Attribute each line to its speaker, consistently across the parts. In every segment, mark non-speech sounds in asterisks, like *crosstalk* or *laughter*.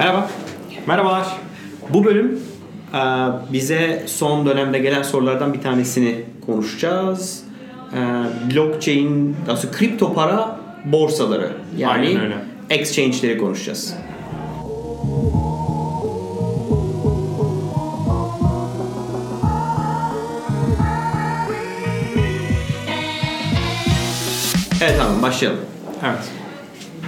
Speaker 1: Merhaba.
Speaker 2: Merhabalar.
Speaker 1: Bu bölüm e, bize son dönemde gelen sorulardan bir tanesini konuşacağız. E, Blockchain, aslında kripto para borsaları yani exchange'leri konuşacağız. Evet tamam başlayalım.
Speaker 2: Evet.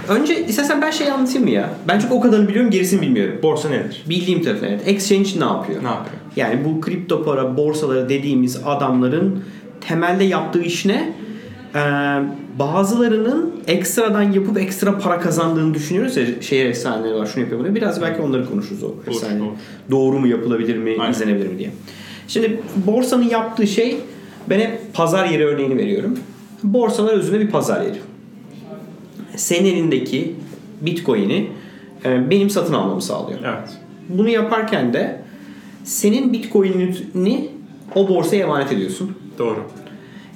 Speaker 1: Önce istersen ben şey anlatayım mı ya? Ben çünkü o kadarını biliyorum gerisini bilmiyorum.
Speaker 2: Borsa nedir?
Speaker 1: Bildiğim tarafı evet. Exchange ne yapıyor?
Speaker 2: Ne yapıyor?
Speaker 1: Yani bu kripto para borsaları dediğimiz adamların temelde yaptığı iş ne? Ee, bazılarının ekstradan yapıp ekstra para kazandığını düşünüyoruz ya şehir efsaneleri var şunu yapıyor bunu. Biraz belki onları konuşuruz o efsane.
Speaker 2: olur.
Speaker 1: Doğru mu yapılabilir mi,
Speaker 2: Aynen.
Speaker 1: izlenebilir mi diye. Şimdi borsanın yaptığı şey ben hep pazar yeri örneğini veriyorum. Borsalar özünde bir pazar yeri. Senin elindeki Bitcoin'i e, benim satın almamı sağlıyor.
Speaker 2: Evet.
Speaker 1: Bunu yaparken de senin Bitcoin'ini o borsaya emanet ediyorsun.
Speaker 2: Doğru.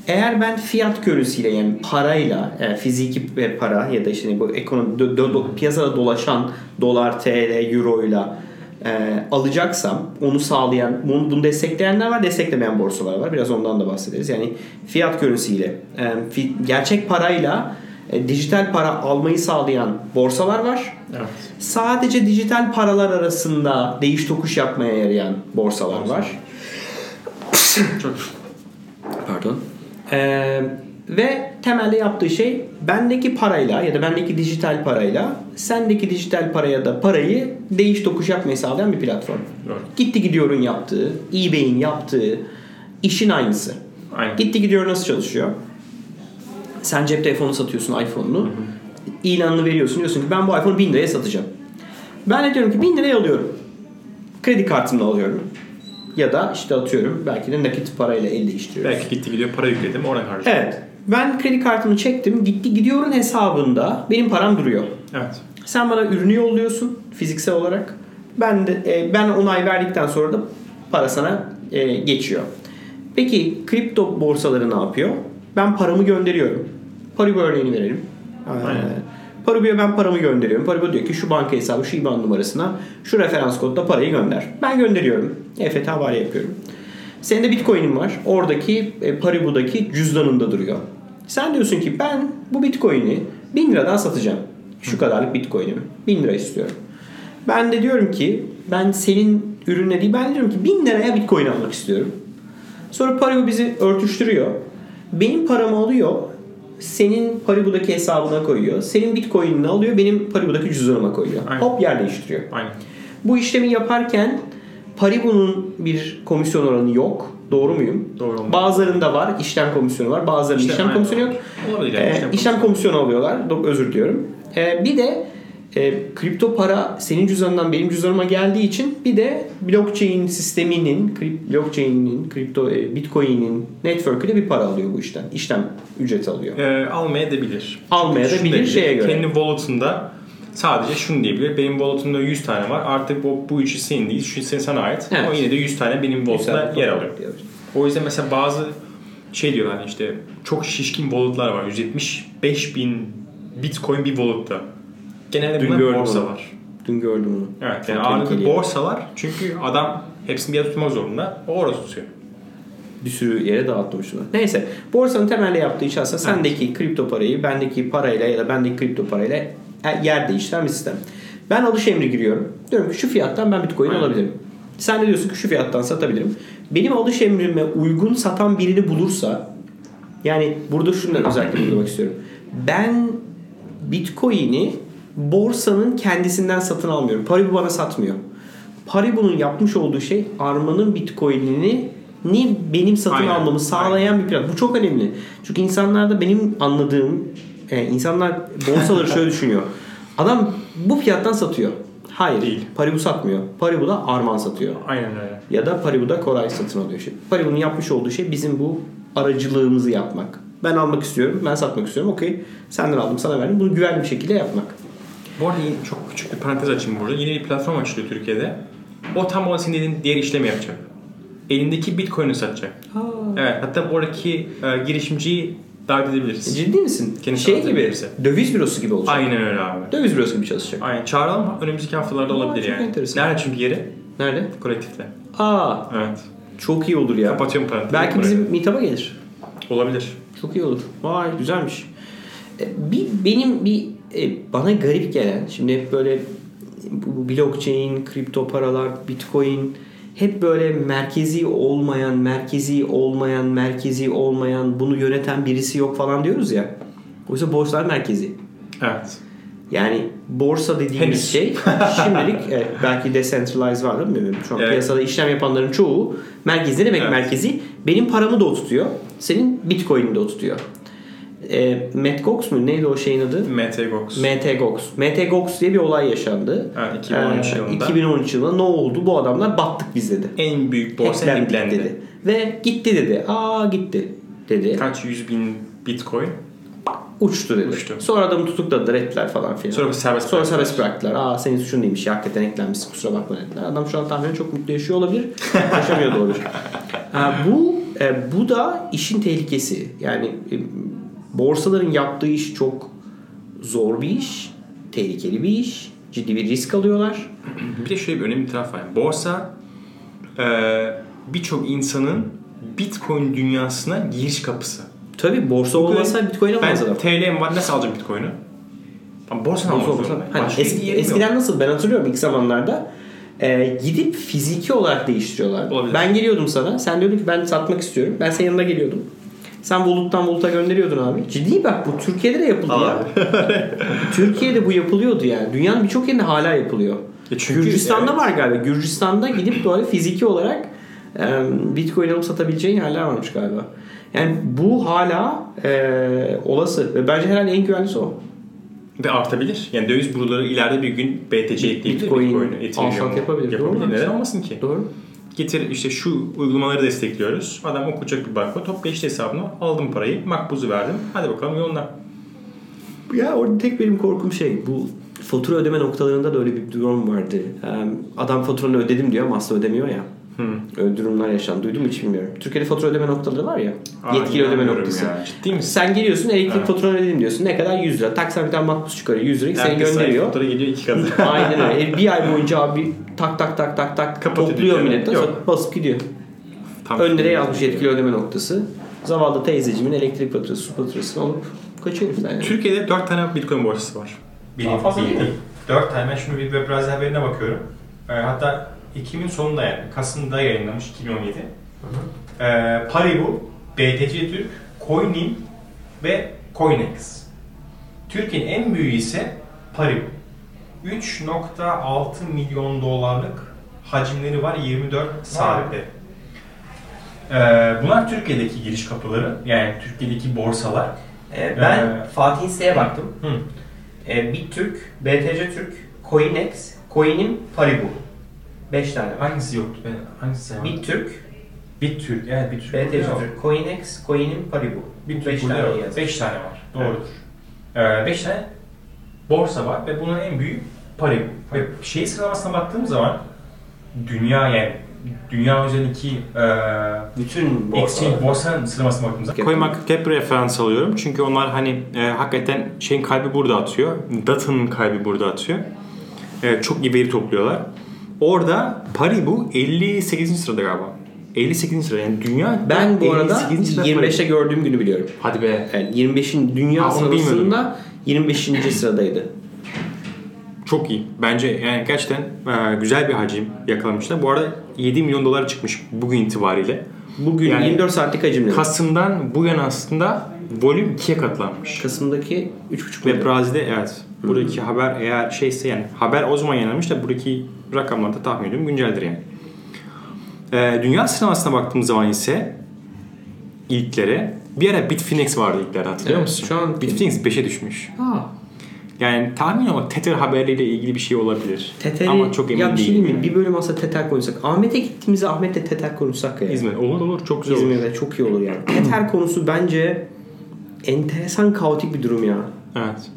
Speaker 1: Eğer ben fiyat currency'yle yani parayla, yani fiziki bir para ya da işte bu ekonomi dö- dö- dö- piyasada dolaşan dolar, TL, euro ile e, alacaksam onu sağlayan, bunu, bunu destekleyenler var, desteklemeyen borsalar var. Biraz ondan da bahsederiz. Yani fiyat ile, e, fi- gerçek parayla e, dijital para almayı sağlayan borsalar var.
Speaker 2: Evet.
Speaker 1: Sadece dijital paralar arasında değiş tokuş yapmaya yarayan borsalar var. *sniffs*
Speaker 2: Çok
Speaker 1: Pardon. Ee, ve temelde yaptığı şey bendeki parayla ya da bendeki dijital parayla sendeki dijital paraya da parayı değiş tokuş yapmayı sağlayan bir platform.
Speaker 2: Doğru.
Speaker 1: Gitti gidiyorun yaptığı, eBay'in yaptığı işin aynısı.
Speaker 2: Aynen.
Speaker 1: Gitti gidiyor nasıl çalışıyor? Sen cep telefonu satıyorsun iPhone'unu. İlanını veriyorsun diyorsun ki ben bu iPhone'u 1000 liraya satacağım. Ben de diyorum ki 1000 liraya alıyorum. Kredi kartımla alıyorum. Ya da işte atıyorum belki de nakit parayla el değiştiriyoruz.
Speaker 2: Belki gitti gidiyor para yükledim oradan harcadım.
Speaker 1: Evet. Ben kredi kartımı çektim. Gitti gidiyorun hesabında benim param duruyor.
Speaker 2: Evet.
Speaker 1: Sen bana ürünü yolluyorsun fiziksel olarak. Ben de e, ben onay verdikten sonra da para sana e, geçiyor. Peki kripto borsaları ne yapıyor? Ben paramı gönderiyorum. Paribu örneğini verelim. Ee,
Speaker 2: Aynen.
Speaker 1: Paribu'ya ben paramı gönderiyorum. Paribu diyor ki şu banka hesabı, şu IBAN numarasına şu referans kodla parayı gönder. Ben gönderiyorum. EFT havale yapıyorum. Senin de Bitcoin'in var. Oradaki e, Paribu'daki cüzdanında duruyor. Sen diyorsun ki ben bu Bitcoin'i 1000 liradan satacağım. Şu kadarlık Bitcoin'imi. 1000 lira istiyorum. Ben de diyorum ki ben senin ürününe değil ben diyorum ki 1000 liraya Bitcoin almak istiyorum. Sonra Paribu bizi örtüştürüyor. Benim paramı alıyor. Senin Paribu'daki hesabına koyuyor. Senin Bitcoin'ini alıyor. Benim Paribu'daki cüzdanıma koyuyor.
Speaker 2: Aynen.
Speaker 1: Hop yer değiştiriyor.
Speaker 2: Aynen.
Speaker 1: Bu işlemi yaparken Paribu'nun bir komisyon oranı yok. Doğru muyum?
Speaker 2: Doğru olmalı.
Speaker 1: Bazılarında var. işlem komisyonu var. Bazılarında
Speaker 2: İşlem-
Speaker 1: işlem komisyonu yok.
Speaker 2: Olabilir yani,
Speaker 1: Ee,
Speaker 2: işlem
Speaker 1: işlem komisyonu alıyorlar. Özür diliyorum. Ee, bir de e, kripto para senin cüzdanından benim cüzdanıma geldiği için bir de blockchain sisteminin, krip, blockchain'in, kripto e, bitcoin'in network'üyle bir para alıyor bu işten. İşlem ücreti alıyor.
Speaker 2: Ee, almaya da bilir.
Speaker 1: Almaya da bilir şeye göre.
Speaker 2: Kendi wallet'ında sadece şunu diyebilir. Benim wallet'ımda 100 tane var. Artık bu, bu üçü senin değil. Şu senin sana ait.
Speaker 1: Evet.
Speaker 2: Ama yine de 100 tane benim wallet'ımda yer alıyor. O yüzden mesela bazı şey diyorlar hani işte çok şişkin wallet'lar var. 175 bin bitcoin bir wallet'ta. Genelde
Speaker 1: Dün
Speaker 2: bunlar borsa
Speaker 1: onu.
Speaker 2: var.
Speaker 1: Dün gördüm onu.
Speaker 2: Evet
Speaker 1: Çok
Speaker 2: yani ağırlıklı
Speaker 1: tehlikeli.
Speaker 2: borsalar çünkü adam hepsini bir yere tutmak zorunda. O orada tutuyor.
Speaker 1: bir sürü yere dağıtmışlar. Neyse borsanın temelde yaptığı iş aslında sendeki kripto parayı bendeki parayla ya da bendeki kripto parayla e, yer değiştiren bir sistem. Ben alış emri giriyorum. Diyorum ki şu fiyattan ben bitcoin
Speaker 2: Aynen.
Speaker 1: alabilirim. Sen de diyorsun ki şu fiyattan satabilirim. Benim alış emrime uygun satan birini bulursa yani burada şundan özellikle vurgulamak istiyorum. Ben bitcoin'i borsanın kendisinden satın almıyorum. Paribu bana satmıyor. Paribu'nun yapmış olduğu şey Arman'ın bitcoin'ini ni benim satın
Speaker 2: Aynen,
Speaker 1: almamı sağlayan bir platform. Bu çok önemli. Çünkü insanlarda benim anladığım e, insanlar borsaları şöyle düşünüyor. Adam bu fiyattan satıyor. Hayır.
Speaker 2: Değil.
Speaker 1: Paribu satmıyor. Paribu da Arman satıyor.
Speaker 2: Aynen öyle.
Speaker 1: Ya da Paribu'da Koray satın alıyor. Şimdi Paribu'nun yapmış olduğu şey bizim bu aracılığımızı yapmak. Ben almak istiyorum, ben satmak istiyorum. Okey, senden aldım, sana verdim. Bunu güvenli bir şekilde yapmak.
Speaker 2: Bu arada çok küçük bir parantez açayım burada. Yeni bir platform açılıyor Türkiye'de. O tam o senin dediğin diğer işlemi yapacak. Elindeki bitcoin'i satacak. Evet hatta oradaki e, girişimciyi davet edebiliriz.
Speaker 1: Ciddi misin?
Speaker 2: Kendisi
Speaker 1: şey gibi, döviz bürosu gibi olacak.
Speaker 2: Aynen öyle abi.
Speaker 1: Döviz bürosu gibi çalışacak.
Speaker 2: Aynen. Çağıralım mı? Önümüzdeki haftalarda
Speaker 1: Aa,
Speaker 2: olabilir
Speaker 1: çok
Speaker 2: yani.
Speaker 1: enteresan.
Speaker 2: Nerede çünkü yeri?
Speaker 1: Nerede?
Speaker 2: Kolektifte.
Speaker 1: Aa,
Speaker 2: Evet.
Speaker 1: çok iyi olur ya.
Speaker 2: Kapatıyorum parantezi.
Speaker 1: Belki
Speaker 2: Buraya.
Speaker 1: bizim meetup'a gelir.
Speaker 2: Olabilir.
Speaker 1: Çok iyi olur. Vay güzelmiş. E, Bir benim bir e, bana garip gelen şimdi hep böyle bu blockchain, kripto paralar, bitcoin hep böyle merkezi olmayan, merkezi olmayan, merkezi olmayan, bunu yöneten birisi yok falan diyoruz ya. Oysa borsalar merkezi.
Speaker 2: Evet.
Speaker 1: Yani borsa dediğimiz
Speaker 2: Henüz.
Speaker 1: şey *laughs* şimdilik evet, belki decentralized var değil mi? Şu an
Speaker 2: Evet.
Speaker 1: piyasada işlem yapanların çoğu merkezi. Ne demek
Speaker 2: Evet.
Speaker 1: merkezi? Benim paramı da o tutuyor. Senin bitcoin'ini de o tutuyor. E, Mt. Gox mu? Neydi o şeyin adı?
Speaker 2: MTGOX.
Speaker 1: MT Gox. MT Gox diye bir olay yaşandı.
Speaker 2: Evet, 2013
Speaker 1: Ee,
Speaker 2: yılında.
Speaker 1: 2013 yılında ne oldu? Bu adamlar battık biz dedi.
Speaker 2: En büyük borsa hacklendi.
Speaker 1: dedi. Ve gitti dedi. Aa gitti dedi.
Speaker 2: Kaç yüz bin bitcoin.
Speaker 1: Uçtu dedi.
Speaker 2: Uçtu.
Speaker 1: Sonra adamı tutukladılar ettiler falan filan.
Speaker 2: Sonra serbest
Speaker 1: Sonra
Speaker 2: bıraktılar.
Speaker 1: serbest bıraktılar. Aa senin suçun değilmiş ya hakikaten eklenmişsin kusura bakma dediler. Adam şu an tahminen çok mutlu yaşıyor olabilir. *laughs* Yaşamıyor da olabilir. Ha, bu e, bu da işin tehlikesi. Yani e, borsaların yaptığı iş çok zor bir iş. Tehlikeli bir iş. Ciddi bir risk alıyorlar.
Speaker 2: Bir de şöyle bir önemli bir taraf var. Yani borsa e, birçok insanın bitcoin dünyasına giriş kapısı.
Speaker 1: Tabii borsa olmasa bitcoin alamaz adam.
Speaker 2: TL'm var nasıl alacağım bitcoin'i? Ben borsadan
Speaker 1: Borsa
Speaker 2: almak
Speaker 1: olmasa-. Hani eski-
Speaker 2: bir yerim yok.
Speaker 1: eskiden nasıl ben hatırlıyorum ilk zamanlarda e, gidip fiziki olarak değiştiriyorlar.
Speaker 2: Olabilir.
Speaker 1: Ben geliyordum sana. Sen diyordun ki ben satmak istiyorum. Ben senin yanına geliyordum. Sen Volut'tan Volut'a gönderiyordun abi. Ciddi bak bu Türkiye'de de yapıldı
Speaker 2: Al
Speaker 1: ya. Türkiye'de bu yapılıyordu yani. Dünyanın birçok yerinde hala yapılıyor.
Speaker 2: E çünkü-
Speaker 1: Gürcistan'da
Speaker 2: evet.
Speaker 1: var galiba. Gürcistan'da gidip böyle fiziki olarak e, Bitcoin alıp satabileceğin yerler varmış galiba. Yani bu hala e, olası ve bence herhalde en güvenlisi o.
Speaker 2: Ve artabilir. Yani döviz büroları ileride bir gün BTC ekleyebilir.
Speaker 1: Bitcoin,
Speaker 2: Bitcoin'i, Ethereum'u
Speaker 1: alsat yapabilir. Doğru?
Speaker 2: Neden olmasın ki?
Speaker 1: Doğru.
Speaker 2: Getir işte şu uygulamaları destekliyoruz. Adam okuyacak bir barkod. Hop geçti hesabına. Aldım parayı. Makbuzu verdim. Hadi bakalım yoluna.
Speaker 1: Ya orada tek benim korkum şey bu fatura ödeme noktalarında da öyle bir durum vardı. Adam faturanı ödedim diyor ama aslında ödemiyor ya. Öyle durumlar yaşandı. Duydun mu hiç bilmiyorum. Türkiye'de fatura ödeme noktaları var ya.
Speaker 2: Aa,
Speaker 1: yetkili ödeme noktası.
Speaker 2: ya. Ciddi misin?
Speaker 1: Sen geliyorsun elektrik
Speaker 2: Evet.
Speaker 1: faturanı ödedim diyorsun. Ne kadar? 100 lira. Tak sana bir tane makbuz çıkarıyor. 100 lirayı seni gönderiyor.
Speaker 2: fatura geliyor iki katı. *laughs*
Speaker 1: Aynen öyle. *laughs* E, Bir ay boyunca abi tak tak tak tak tak
Speaker 2: Kapatıyor
Speaker 1: topluyor milletten sonra basıp gidiyor.
Speaker 2: Tam
Speaker 1: Önlere yazmış yetkili ödeme noktası. Zavallı teyzecimin elektrik faturası, su faturasını alıp kaçıyor herifler yani.
Speaker 2: Türkiye'de 4 tane Bitcoin borsası var.
Speaker 3: Daha fazla değil mi? 4 tane. Ben şimdi bir web browser haberine bakıyorum. Ee, hatta Ekim'in sonunda yani Kasım'da yayınlamış 2017. Ee, Paribu, BTC Türk, Coinim ve Coinex. Türkiye'nin en büyüğü ise Paribu. 3.6 milyon dolarlık hacimleri var 24 saatte. Ee, bunlar Türkiye'deki giriş kapıları. Yani Türkiye'deki borsalar.
Speaker 1: Ee, ben
Speaker 3: Ee,
Speaker 1: Fatih Site'ye baktım.
Speaker 3: Hı.
Speaker 1: Ee, BitTürk, BTC Türk, Coinex, Coinim, Paribu. 5 tane.
Speaker 3: Hangisi yoktu? Ben hangisi saymadım?
Speaker 1: BitTürk,
Speaker 3: BitTürk. Evet BitTürk.
Speaker 1: BTC. Türk, Coinex, Coinim, Paribu.
Speaker 3: BitTürk
Speaker 1: 5
Speaker 3: burada
Speaker 1: tane
Speaker 3: yok.
Speaker 1: yazmış.
Speaker 3: 5 tane var. Doğrudur. 5 tane borsa var ve bunun en büyük Paribu. Ve şey sıralamasına baktığım zaman dünya yani dünya üzerindeki e,
Speaker 1: Bütün
Speaker 3: exchange borsanın sıralamasına baktığımız zaman
Speaker 2: CoinMarketCap referans alıyorum. Çünkü onlar hani e, hakikaten şeyin kalbi burada atıyor. Data'nın kalbi burada atıyor. E, çok iyi veri topluyorlar. Orada Paribu 58. sırada galiba. 58. sırada yani dünya
Speaker 1: Ben bu arada
Speaker 2: 58. sırada
Speaker 1: 25'te
Speaker 2: Paribu.
Speaker 1: gördüğüm günü biliyorum.
Speaker 2: Hadi be.
Speaker 1: Yani 25'in dünya
Speaker 2: bilmiyordum.
Speaker 1: sırasında 25. *clears throat* sıradaydı.
Speaker 2: Çok iyi. Bence yani gerçekten e, güzel bir hacim yakalamışlar. Bu arada 7 milyon dolar çıkmış bugün itibariyle.
Speaker 1: Bugün
Speaker 2: Yani
Speaker 1: 24 saatlik hacimle.
Speaker 2: Kasım'dan bu yana aslında volüm ikiye katlanmış.
Speaker 1: Kasım'daki 3,5
Speaker 2: Ve
Speaker 1: milyon.
Speaker 2: Brazil'de evet. Buradaki haber eğer şeyse yani haber o zaman yayınlanmış da buradaki rakamlar da tahmin ediyorum günceldir yani. Ee, dünya sıralamasına baktığımız zaman ise ilklere bir ara Bitfinex vardı ilklerde hatırlıyor
Speaker 1: Evet,
Speaker 2: musun?
Speaker 1: şu an-
Speaker 2: Bitfinex 5'e düşmüş.
Speaker 1: Aa,
Speaker 2: Yani tahmin ama Tether haberiyle ilgili bir şey olabilir.
Speaker 1: Tether'i,
Speaker 2: ama çok emin
Speaker 1: ya bir şey
Speaker 2: değilim.
Speaker 1: mi? Bir bölüm aslında Tether konuşsak. Ahmet'e gittiğimizde Ahmet'le Tether konuşsak ya.
Speaker 2: İzmir. Olur olur çok güzel olur.
Speaker 1: İzmir'de çok iyi olur yani. Tether konusu bence enteresan kaotik bir durum ya.
Speaker 2: Evet.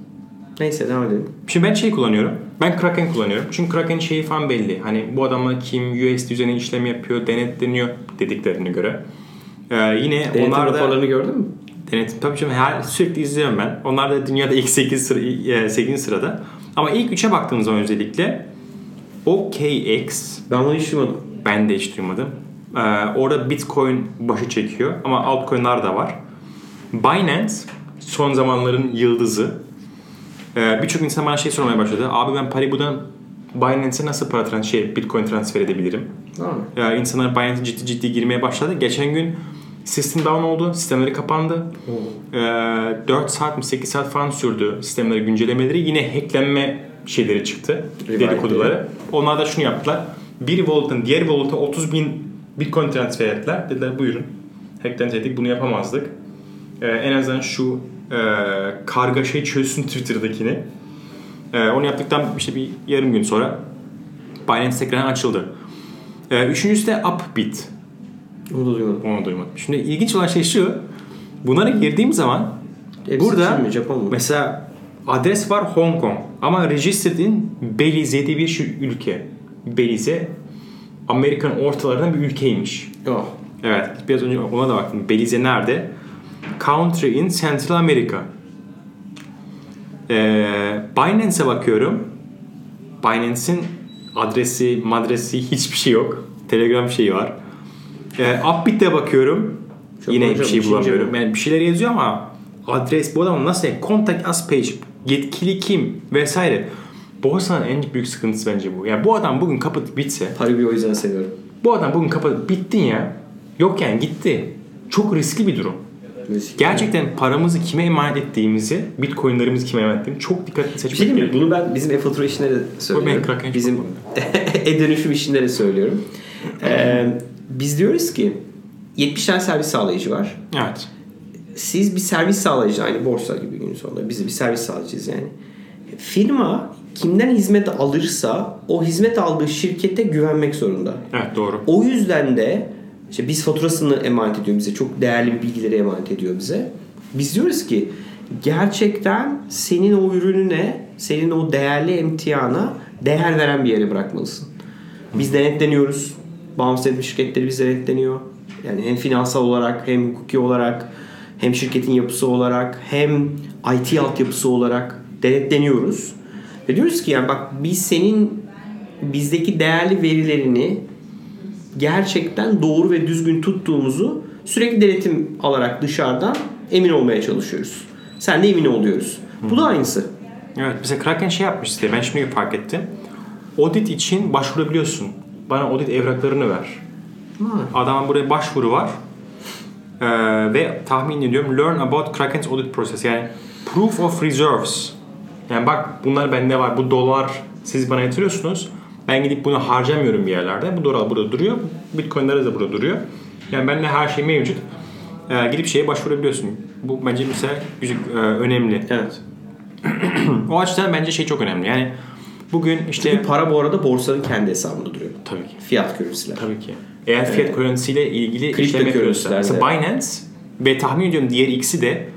Speaker 1: Neyse devam edelim.
Speaker 2: Şimdi ben şey kullanıyorum. Ben Kraken kullanıyorum. Çünkü Kraken şeyi falan belli. Hani bu adamlar kim, USD üzerine işlem yapıyor, denetleniyor dediklerine göre. Ee, yine
Speaker 1: Denetim
Speaker 2: onlar da
Speaker 1: raporlarını gördün mü?
Speaker 2: Denetim tabii canım her sürekli izliyorum ben. Onlar da dünyada ilk 8 sıra, 8. sırada. Ama ilk 3'e baktığımız zaman özellikle OKX
Speaker 1: Ben bunu hiç duymadım.
Speaker 2: ben de hiç duymadım. Ee, orada Bitcoin başı çekiyor ama altcoin'lar da var. Binance son zamanların yıldızı. Ee, Birçok insan bana şey sormaya başladı. Abi ben Paribu'dan Binance'e nasıl para trans şey Bitcoin transfer edebilirim?
Speaker 1: Ha.
Speaker 2: Ee, insanlar Binance'e ciddi ciddi girmeye başladı. Geçen gün sistem down oldu. Sistemleri kapandı. Ee, 4 saat mi 8 saat falan sürdü sistemleri güncellemeleri. Yine hacklenme şeyleri çıktı. Dedikoduları. Onlar da şunu yaptılar. Bir wallet'ın diğer wallet'a 30 bin Bitcoin transfer ettiler. Dediler buyurun. Hacklenseydik bunu yapamazdık. Ee, en azından şu e, kargaşayı çözsün Twitter'dakini. Ee, onu yaptıktan işte bir yarım gün sonra Binance tekrar açıldı. Ee, üçüncüsü de Upbit.
Speaker 1: Bunu da duymadım.
Speaker 2: Onu duymadım. Şimdi ilginç olan şey şu. Bunlara girdiğim zaman
Speaker 1: Hepsi
Speaker 2: burada
Speaker 1: mi, Japon mu?
Speaker 2: mesela adres var Hong Kong ama registered in Belize diye bir şu ülke. Belize Amerika'nın ortalarından bir ülkeymiş.
Speaker 1: Oh.
Speaker 2: Evet biraz önce ona da baktım. Belize nerede? Country in Central America. Ee, Binance'e bakıyorum. Binance'in adresi, madresi hiçbir şey yok. Telegram şeyi var. Ee, Upbit'e bakıyorum.
Speaker 1: Çok
Speaker 2: Yine bir
Speaker 1: hocam,
Speaker 2: şey
Speaker 1: Çince
Speaker 2: bulamıyorum. Yani bir şeyler yazıyor ama adres bu adam nasıl? Contact us page. Yetkili kim? Vesaire. Borsanın en büyük sıkıntısı bence bu. Yani bu adam bugün kapatıp bitse
Speaker 1: Paribu'yu o yüzden seviyorum.
Speaker 2: bu adam bugün kapatıp bittin ya. Yok yani gitti. Çok riskli bir durum.
Speaker 1: Müzik.
Speaker 2: Gerçekten paramızı kime emanet ettiğimizi, bitcoinlerimizi kime emanet ettiğimizi çok dikkatli seçmek
Speaker 1: şey
Speaker 2: gerekiyor.
Speaker 1: Bunu ben bizim e-fatura işinde de söylüyorum. bizim *laughs* e-dönüşüm işinde de söylüyorum. Ee, biz diyoruz ki 70 tane servis sağlayıcı var.
Speaker 2: Evet.
Speaker 1: Siz bir servis sağlayıcı aynı borsa gibi günün sonunda. Biz bir servis sağlayıcıyız yani. Firma kimden hizmet alırsa o hizmet aldığı şirkete güvenmek zorunda.
Speaker 2: Evet doğru.
Speaker 1: O yüzden de işte biz faturasını emanet ediyor bize. Çok değerli bilgileri emanet ediyor bize. Biz diyoruz ki gerçekten senin o ürününe, senin o değerli emtiyana değer veren bir yere bırakmalısın. Biz denetleniyoruz. Bağımsız etmiş şirketleri biz denetleniyor. Yani hem finansal olarak hem hukuki olarak hem şirketin yapısı olarak hem IT altyapısı olarak denetleniyoruz. Ve diyoruz ki yani bak biz senin bizdeki değerli verilerini gerçekten doğru ve düzgün tuttuğumuzu sürekli denetim alarak dışarıdan emin olmaya çalışıyoruz. Sen de emin oluyoruz. Bu da aynısı.
Speaker 2: Evet mesela Kraken şey yapmış size. Ben şimdi fark ettim. Audit için başvurabiliyorsun. Bana audit evraklarını ver. Adamın buraya başvuru var. Ee, ve tahmin ediyorum learn about Kraken's audit process. Yani proof of reserves. Yani bak bunlar bende var. Bu dolar siz bana yatırıyorsunuz. Ben gidip bunu harcamıyorum bir yerlerde. Bu dolar burada duruyor. Bitcoin'ler de burada duruyor. Yani bende her şey mevcut. Ee, gidip şeye başvurabiliyorsun. Bu bence mesela güzel, e, önemli.
Speaker 1: Evet. *clears throat*
Speaker 2: O açıdan bence şey çok önemli. Yani bugün işte
Speaker 1: Çünkü para bu arada borsanın kendi hesabında duruyor.
Speaker 2: tabii ki
Speaker 1: Fiyat currency'ler.
Speaker 2: tabii ki. Eğer fiyat currency ile ilgili
Speaker 1: Kripto
Speaker 2: işlem yapıyorsa mesela Binance ve tahmin ediyorum diğer ikisi de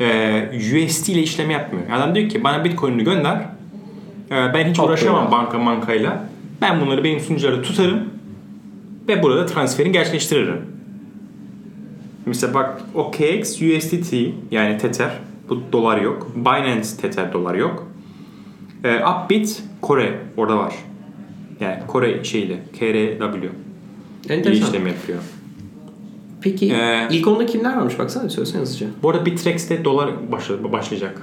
Speaker 2: e, USD ile işlem yapmıyor. Adam diyor ki bana Bitcoin'ini gönder. E, ben hiç uğraşamam banka bankayla. Ben bunları benim sunuculara tutarım ve burada transferini gerçekleştiririm. Mesela bak OKX USDT yani Tether bu dolar yok. Binance Tether dolar yok. E, Upbit Kore orada var. Yani Kore şeyle KRW
Speaker 1: Enteresan.
Speaker 2: işlem yapıyor.
Speaker 1: Peki
Speaker 2: Ee,
Speaker 1: ilk onda kimler varmış baksana bir söylesene hızlıca.
Speaker 2: Bu arada Bitrex'te dolar başla- başlayacak.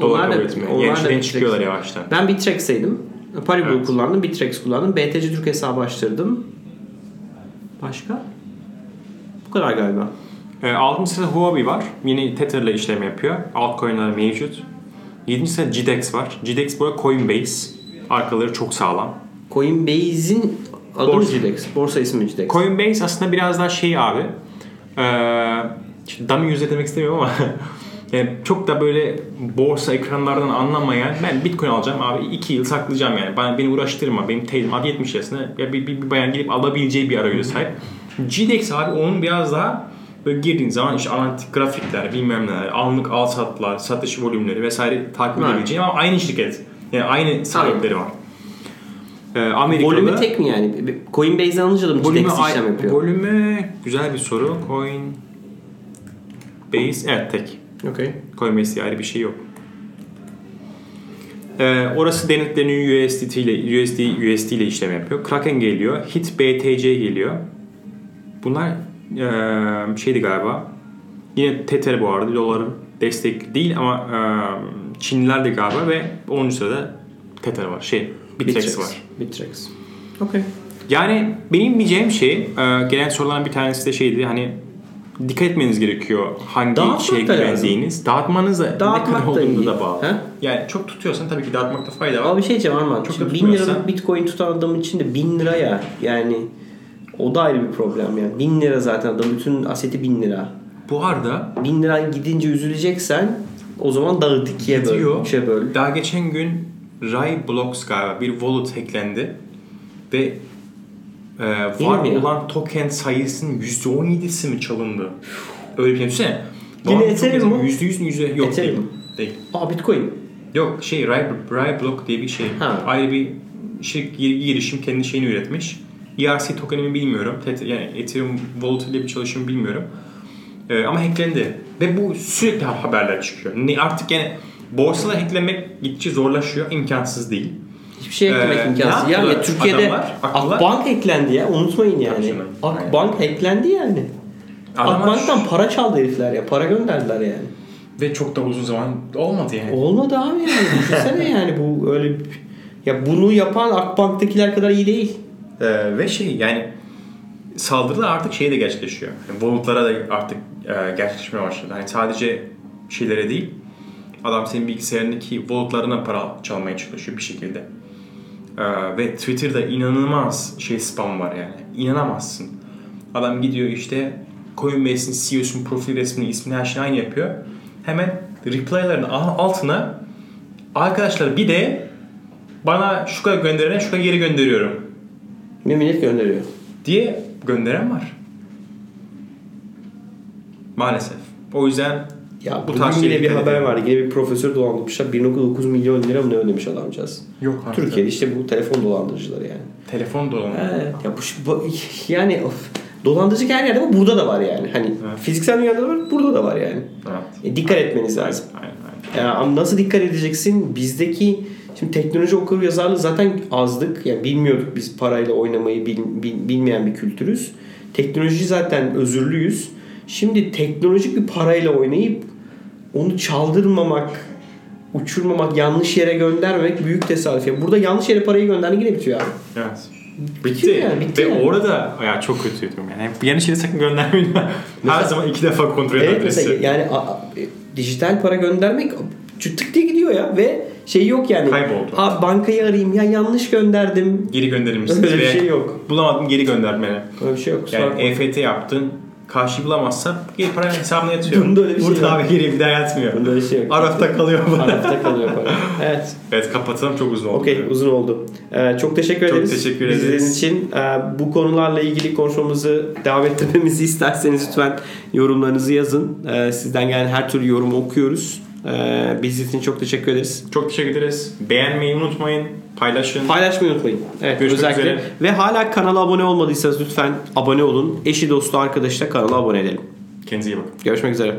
Speaker 2: Dolar
Speaker 1: Onlar da-
Speaker 2: kabul
Speaker 1: onlar da
Speaker 2: şeyden
Speaker 1: Bitrex.
Speaker 2: çıkıyorlar yavaştan.
Speaker 1: Ben Bitrex'teydim. Paribu
Speaker 2: Evet.
Speaker 1: kullandım, Bitrex kullandım. BTC Türk hesabı açtırdım. Başka? Bu kadar galiba.
Speaker 2: E, 6. sırada Huobi var. Yine Tether'la işlem yapıyor. Altcoin'ler mevcut. 7. sırada GDEX var. GDEX bu arada Coinbase. Arkaları çok sağlam.
Speaker 1: Coinbase'in adı
Speaker 2: Borsa.
Speaker 1: GDEX? Borsa ismi GDEX.
Speaker 2: Coinbase aslında biraz daha şey abi. E, şimdi dummy user demek istemiyorum ama *laughs* yani çok da böyle borsa ekranlardan anlamayan ben Bitcoin alacağım abi 2 yıl saklayacağım yani. Bana, beni uğraştırma. Benim teyzem adı 70 yaşında ya bir, bir, bir bayan gelip alabileceği bir arayüze sahip. GDEX abi onun biraz daha böyle girdiğin zaman işte analitik grafikler bilmem neler, anlık al satlar, satış volümleri vesaire takip
Speaker 1: Evet.
Speaker 2: edebileceğin ama aynı şirket. Yani aynı sahipleri var. Ee, Amerikalı.
Speaker 1: Volümü tek mi yani? Coinbase'den alınca da mı
Speaker 2: Volümü,
Speaker 1: işlem yapıyor?
Speaker 2: volümü güzel bir soru. Coin Base evet tek.
Speaker 1: Okey.
Speaker 2: Coinbase'de ayrı bir şey yok. Ee, orası denetleniyor USDT ile USD USD ile işlem yapıyor. Kraken geliyor. Hit BTC geliyor. Bunlar eee, şeydi galiba. Yine Tether bu arada doların destek değil ama eee, Çinliler de galiba ve 10. sırada Tether var. Şey Bittrex var.
Speaker 1: Bittrex. Okey.
Speaker 2: Yani benim diyeceğim şey eee, gelen soruların bir tanesi de şeydi hani dikkat etmeniz gerekiyor hangi
Speaker 1: Dağıtmak
Speaker 2: şeye
Speaker 1: da
Speaker 2: güvendiğiniz. Dağıtmanız da ne
Speaker 1: Dağıtmak
Speaker 2: kadar
Speaker 1: da
Speaker 2: olduğunu da bağlı.
Speaker 1: He?
Speaker 2: Yani çok tutuyorsan tabii ki dağıtmakta fayda var.
Speaker 1: Ama bir şey diyeceğim Arman.
Speaker 2: Çok
Speaker 1: Şimdi
Speaker 2: da
Speaker 1: 1000
Speaker 2: tutmuyorsa-
Speaker 1: liralık bitcoin tutan adam için de 1000 lira ya. Yani o da ayrı bir problem yani. 1000 lira zaten adam bütün aseti 1000 lira.
Speaker 2: Bu arada
Speaker 1: 1000 lira gidince üzüleceksen o zaman dağıt ikiye böl. Üçe böl.
Speaker 2: Daha geçen gün Rai Blocks galiba bir wallet hacklendi ve e, var
Speaker 1: ya?
Speaker 2: olan token sayısının %17'si mi çalındı? Öyle bir şey düşünsene.
Speaker 1: Yine Ethereum mu?
Speaker 2: %100 mü? %100 yok
Speaker 1: Ethereum
Speaker 2: değil. değil.
Speaker 1: Aa bitcoin.
Speaker 2: Yok şey Rai, Rai Block diye bir şey.
Speaker 1: Ha.
Speaker 2: Ayrı bir şey, gir- girişim kendi şeyini üretmiş. ERC tokenimi bilmiyorum. Yani Ethereum Wallet ile bir çalışım bilmiyorum. Ee, ama hacklendi. Ve bu sürekli haberler çıkıyor. Ne, artık yani borsada hacklemek gittikçe zorlaşıyor. imkansız değil.
Speaker 1: Hiçbir şey eklemek
Speaker 2: Ee,
Speaker 1: imkansız.
Speaker 2: ne
Speaker 1: Ya? Türkiye'de
Speaker 2: Adamlar,
Speaker 1: Akbank hacklendi ya. Unutmayın yani.
Speaker 2: Aynen.
Speaker 1: Akbank hacklendi yani.
Speaker 2: Adamlar-
Speaker 1: Akbank'tan para çaldı herifler ya. Para gönderdiler yani.
Speaker 2: Ve çok da uzun zaman olmadı yani.
Speaker 1: Olmadı abi yani. Düşünsene *laughs* yani bu öyle ya bunu yapan Akbank'takiler kadar iyi değil.
Speaker 2: Ee, ve şey yani saldırılar artık şeye de gerçekleşiyor. Yani wallet'lara da artık e, gerçekleşmeye başladı. Hani sadece şeylere değil adam senin bilgisayarındaki wallet'larına para çalmaya çalışıyor bir şekilde. Ee, ve Twitter'da inanılmaz şey spam var yani. İnanamazsın. Adam gidiyor işte Coinbase'in CEO'sunun profil resmini, ismini her şeyi aynı yapıyor. Hemen reply'ların altına arkadaşlar bir de bana şu kadar gönderene şu kadar geri gönderiyorum
Speaker 1: Bir millet gönderiyor.
Speaker 2: diye gönderen var. Maalesef. O yüzden
Speaker 1: Ya
Speaker 2: Bu tarz
Speaker 1: yine bir haber vardı. Yine bir profesör dolandırmışlar. 1.9 milyon lira mı ne ödemiş adamcağız.
Speaker 2: yok artık.
Speaker 1: Türkiye'de işte bu telefon dolandırıcıları yani.
Speaker 2: Telefon.
Speaker 1: Evet. Ya bu, bu *laughs* yani of, dolandırıcılık her yerde ama burada da var yani. Hani
Speaker 2: Evet.
Speaker 1: fiziksel dünyada da var, burada da var yani.
Speaker 2: Evet.
Speaker 1: E, dikkat etmeniz lazım.
Speaker 2: Aynen, aynen.
Speaker 1: Ya ama nasıl dikkat edeceksin? Bizdeki şimdi teknoloji okur yazarlığı zaten azdık. Yani bilmiyorduk biz parayla oynamayı bil- bil- bilmeyen bir kültürüz. Teknoloji zaten özürlüyüz. Şimdi teknolojik bir parayla oynayıp onu çaldırmamak, uçurmamak, yanlış yere göndermek büyük tesadüf. Yani burada yanlış yere parayı gönderdiğin yine bitiyor abi.
Speaker 2: Evet. Bitti.
Speaker 1: yani, bitti
Speaker 2: Ve
Speaker 1: yani.
Speaker 2: orada ya çok kötüydüm yani. Yanlış yere sakın göndermeyin. *laughs* Her zaman iki defa kontrol
Speaker 1: Evet
Speaker 2: adresi.
Speaker 1: mesela yani a- a- e, dijital para göndermek tık diye gidiyor ya ve şey yok yani.
Speaker 2: Kayboldu.
Speaker 1: Ha bankayı arayayım ya yanlış gönderdim.
Speaker 2: Geri gönderir misiniz?
Speaker 1: Öyle bir şey yok.
Speaker 2: Bulamadım geri göndermene.
Speaker 1: Öyle bir şey yok.
Speaker 2: Yani. EFT yaptın. Karşı bulamazsa geri para hesabına yatıyor.
Speaker 1: Bunda öyle bir şey
Speaker 2: Burada
Speaker 1: yok.
Speaker 2: abi geri bir daha yatmıyor.
Speaker 1: Bunda öyle bir şey yok.
Speaker 2: Arafta kalıyor bu.
Speaker 1: Arafta kalıyor para. Evet.
Speaker 2: Evet kapatalım çok uzun oldu.
Speaker 1: Okey uzun oldu. Ee, çok teşekkür
Speaker 2: Çok
Speaker 1: ederiz.
Speaker 2: teşekkür
Speaker 1: Bizlerin
Speaker 2: ederiz.
Speaker 1: için Ee, bu konularla ilgili konuşmamızı devam ettirmemizi *laughs* isterseniz lütfen yorumlarınızı yazın. Ee, sizden gelen her türlü yorumu okuyoruz. Ee, biz için çok teşekkür ederiz.
Speaker 2: Çok teşekkür ederiz. Beğenmeyi unutmayın. Paylaşın.
Speaker 1: Paylaşmayı unutmayın. Evet,
Speaker 2: Görüşmek
Speaker 1: özellikle.
Speaker 2: üzere.
Speaker 1: Ve hala kanala abone olmadıysanız lütfen abone olun. Eşi dostu arkadaşla kanala abone edelim.
Speaker 2: Kendinize iyi bakın.
Speaker 1: Görüşmek üzere.